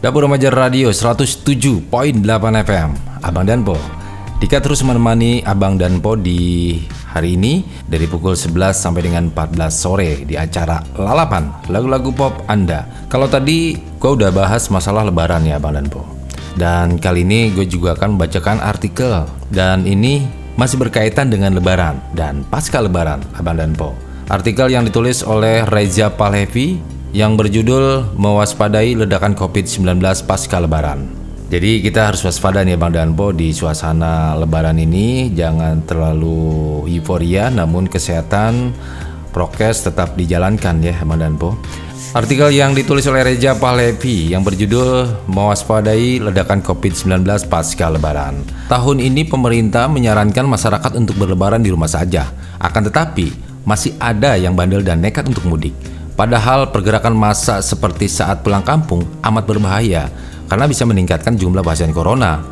Dapur Remaja Radio 107.8 FM Abang Danpo Dika terus menemani Abang Danpo di hari ini Dari pukul 11 sampai dengan 14 sore Di acara Lalapan Lagu-lagu pop Anda. Kalau tadi gue udah bahas masalah lebaran ya Abang Danpo Dan kali ini gue juga akan membacakan artikel. Dan ini masih berkaitan dengan lebaran Dan pasca lebaran Abang Danpo Artikel yang ditulis oleh Reza Palhevi yang berjudul Mewaspadai Ledakan COVID-19 Pasca Lebaran. Jadi kita harus waspada nih Bang Danpo di suasana lebaran ini jangan terlalu euforia namun kesehatan prokes tetap dijalankan ya Bang Danpo. Artikel yang ditulis oleh Reja Pahlevi yang berjudul Mewaspadai Ledakan COVID-19 Pasca Lebaran. Tahun ini pemerintah menyarankan masyarakat untuk berlebaran di rumah saja. Akan tetapi, masih ada yang bandel dan nekat untuk mudik. Padahal pergerakan massa seperti saat pulang kampung amat berbahaya karena bisa meningkatkan jumlah pasien corona.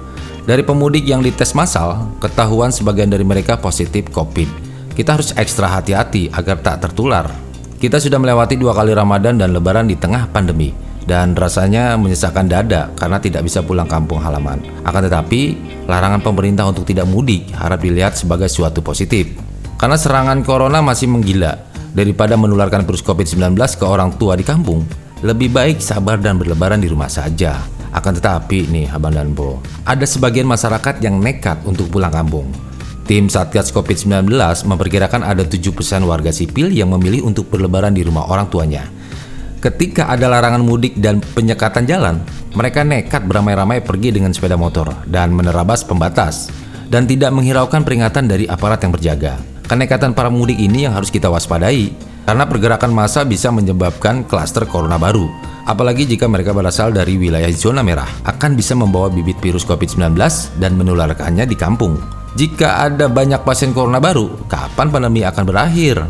Dari pemudik yang dites massal, ketahuan sebagian dari mereka positif COVID. Kita harus ekstra hati-hati agar tak tertular. Kita sudah melewati dua kali Ramadan dan Lebaran di tengah pandemi, dan rasanya menyesakkan dada karena tidak bisa pulang kampung halaman. Akan tetapi, larangan pemerintah untuk tidak mudik harap dilihat sebagai suatu positif. Karena serangan corona masih menggila, Daripada menularkan virus COVID-19 ke orang tua di kampung, lebih baik sabar dan berlebaran di rumah saja. Akan tetapi nih Abang dan Bo, ada sebagian masyarakat yang nekat untuk pulang kampung. Tim Satgas COVID-19 memperkirakan ada 7% warga sipil yang memilih untuk berlebaran di rumah orang tuanya. Ketika ada larangan mudik dan penyekatan jalan, mereka nekat beramai-ramai pergi dengan sepeda motor dan menerabas pembatas dan tidak menghiraukan peringatan dari aparat yang berjaga. Kenekatan para mudik ini yang harus kita waspadai karena pergerakan massa bisa menyebabkan klaster corona baru. Apalagi jika mereka berasal dari wilayah zona merah, akan bisa membawa bibit virus COVID-19 dan menularkannya di kampung. Jika ada banyak pasien corona baru, kapan pandemi akan berakhir?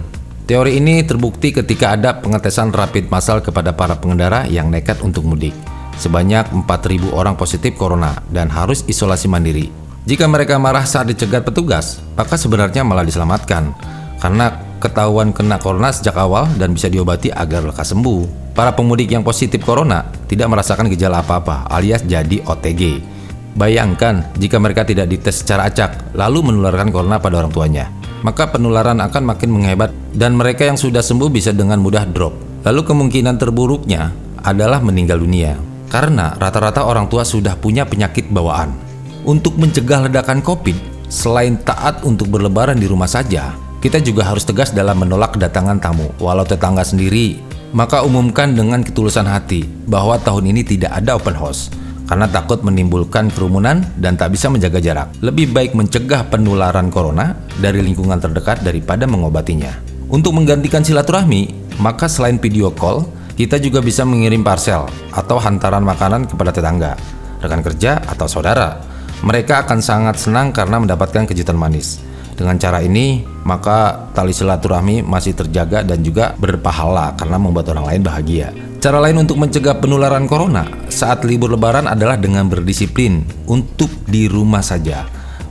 Teori ini terbukti ketika ada pengetesan rapid massal kepada para pengendara yang nekat untuk mudik. Sebanyak 4.000 orang positif corona dan harus isolasi mandiri. Jika mereka marah saat dicegat petugas, maka sebenarnya malah diselamatkan. Karena ketahuan kena corona sejak awal dan bisa diobati agar lekas sembuh. Para pemudik yang positif corona tidak merasakan gejala apa-apa alias jadi OTG. Bayangkan jika mereka tidak dites secara acak, lalu menularkan corona pada orang tuanya. Maka penularan akan makin menghebat dan mereka yang sudah sembuh bisa dengan mudah drop. Lalu kemungkinan terburuknya adalah meninggal dunia. Karena rata-rata orang tua sudah punya penyakit bawaan. Untuk mencegah ledakan COVID, selain taat untuk berlebaran di rumah saja, kita juga harus tegas dalam menolak kedatangan tamu, walau tetangga sendiri. Maka umumkan dengan ketulusan hati bahwa tahun ini tidak ada open house karena takut menimbulkan kerumunan dan tak bisa menjaga jarak. Lebih baik mencegah penularan corona dari lingkungan terdekat daripada mengobatinya. Untuk menggantikan silaturahmi, maka selain video call, kita juga bisa mengirim parcel atau hantaran makanan kepada tetangga, rekan kerja, atau saudara. Mereka akan sangat senang karena mendapatkan kejutan manis. Dengan cara ini, maka tali silaturahmi masih terjaga dan juga berpahala karena membuat orang lain bahagia. Cara lain untuk mencegah penularan corona saat libur lebaran adalah dengan berdisiplin untuk di rumah saja.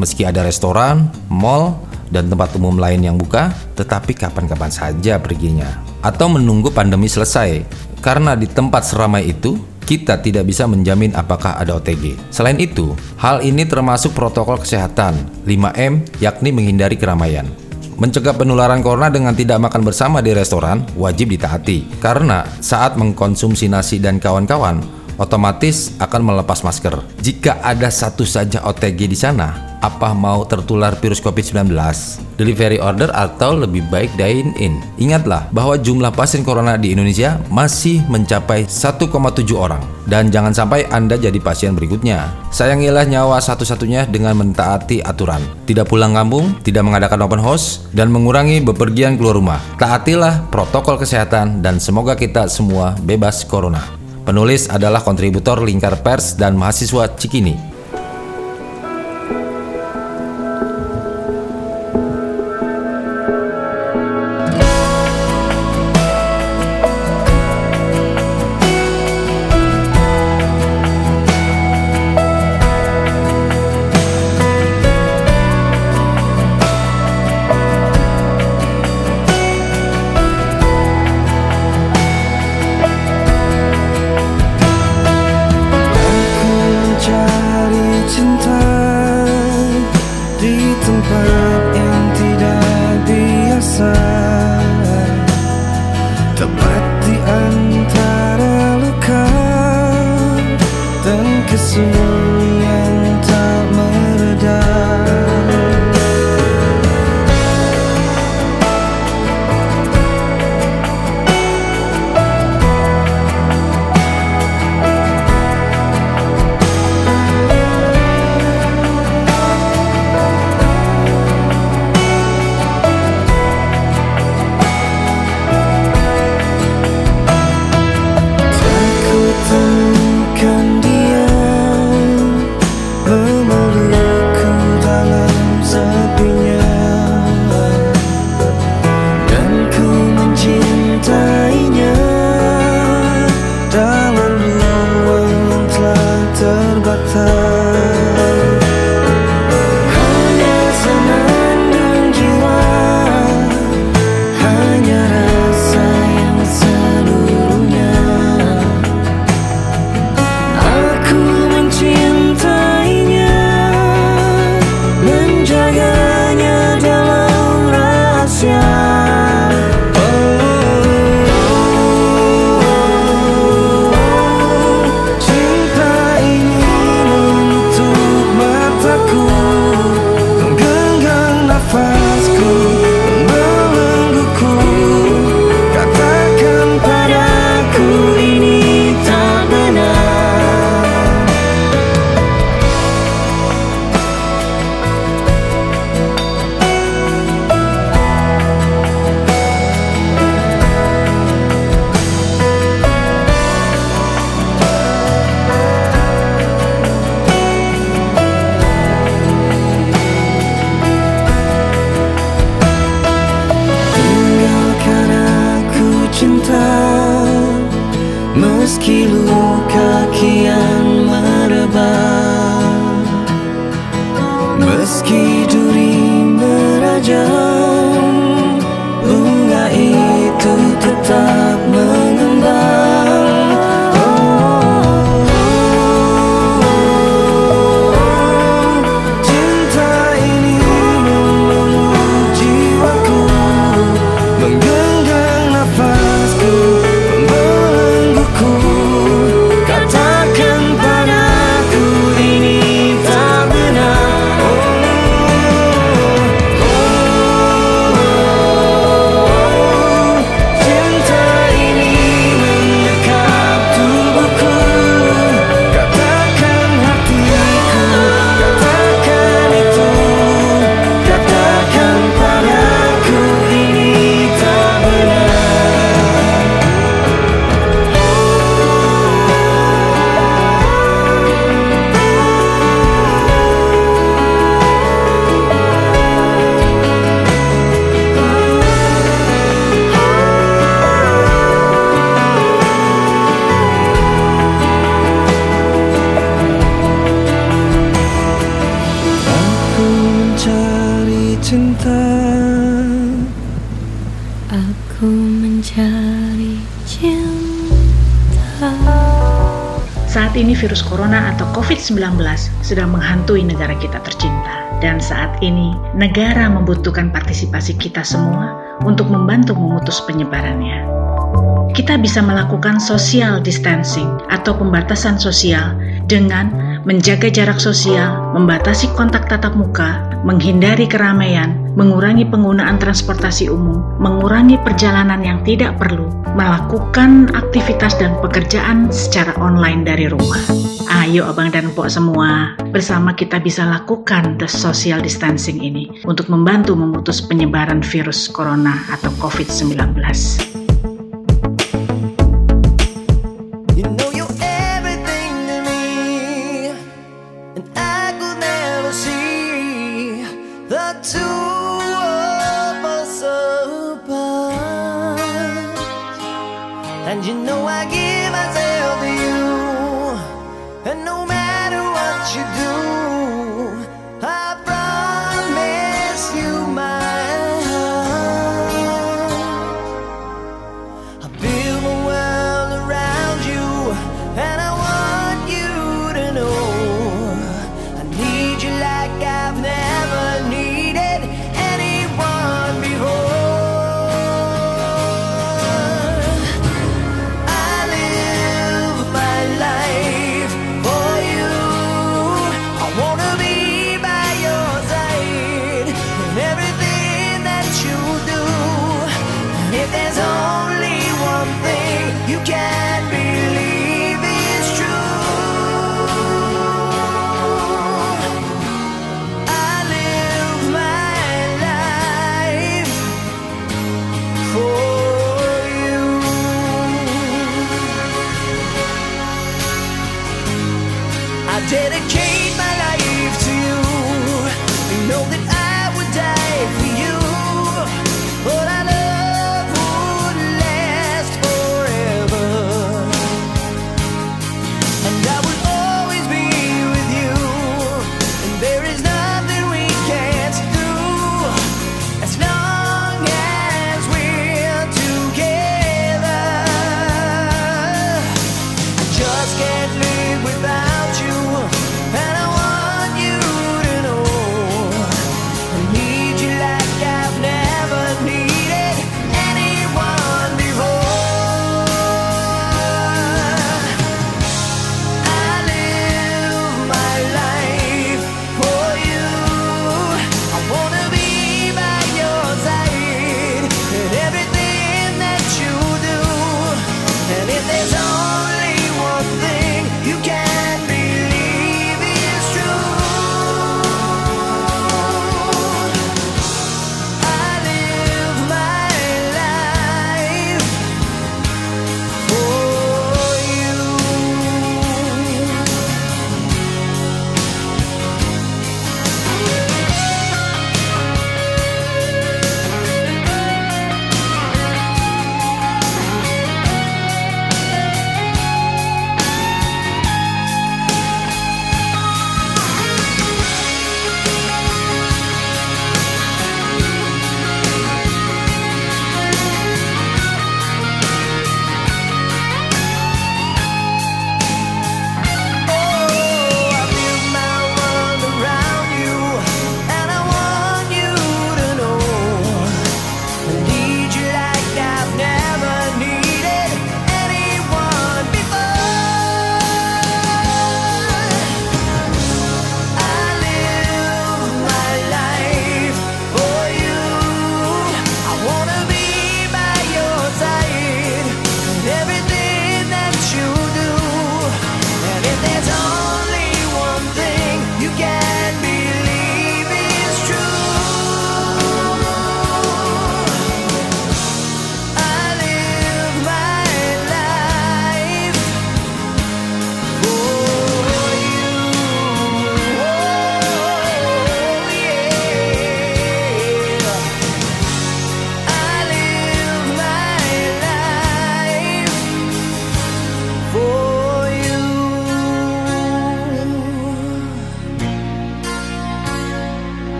Meski ada restoran, mall, dan tempat umum lain yang buka, tetapi kapan-kapan saja perginya. Atau menunggu pandemi selesai, karena di tempat seramai itu, kita tidak bisa menjamin apakah ada OTG. Selain itu, hal ini termasuk protokol kesehatan 5M, yakni menghindari keramaian. Mencegah penularan corona dengan tidak makan bersama di restoran wajib ditaati, karena saat mengkonsumsi nasi dan kawan-kawan, otomatis akan melepas masker. Jika ada satu saja OTG di sana, apa mau tertular virus COVID-19? Delivery order atau lebih baik dine in? Ingatlah bahwa jumlah pasien corona di Indonesia masih mencapai 1,7 orang dan jangan sampai Anda jadi pasien berikutnya. Sayangilah nyawa satu-satunya dengan mentaati aturan. Tidak pulang kampung, tidak mengadakan open house, dan mengurangi bepergian keluar rumah. Taatilah protokol kesehatan dan semoga kita semua bebas corona. Penulis adalah kontributor Lingkar Pers dan mahasiswa Cikini. cinta. Meski luka kini virus corona atau COVID-19 sedang menghantui negara kita tercinta. Dan saat ini, negara membutuhkan partisipasi kita semua untuk membantu memutus penyebarannya. Kita bisa melakukan social distancing atau pembatasan sosial dengan menjaga jarak sosial, membatasi kontak tatap muka, menghindari keramaian, mengurangi penggunaan transportasi umum, mengurangi perjalanan yang tidak perlu, melakukan aktivitas dan pekerjaan secara online dari rumah. Ayo abang dan pok semua, bersama kita bisa lakukan the social distancing ini untuk membantu memutus penyebaran virus corona atau COVID-19.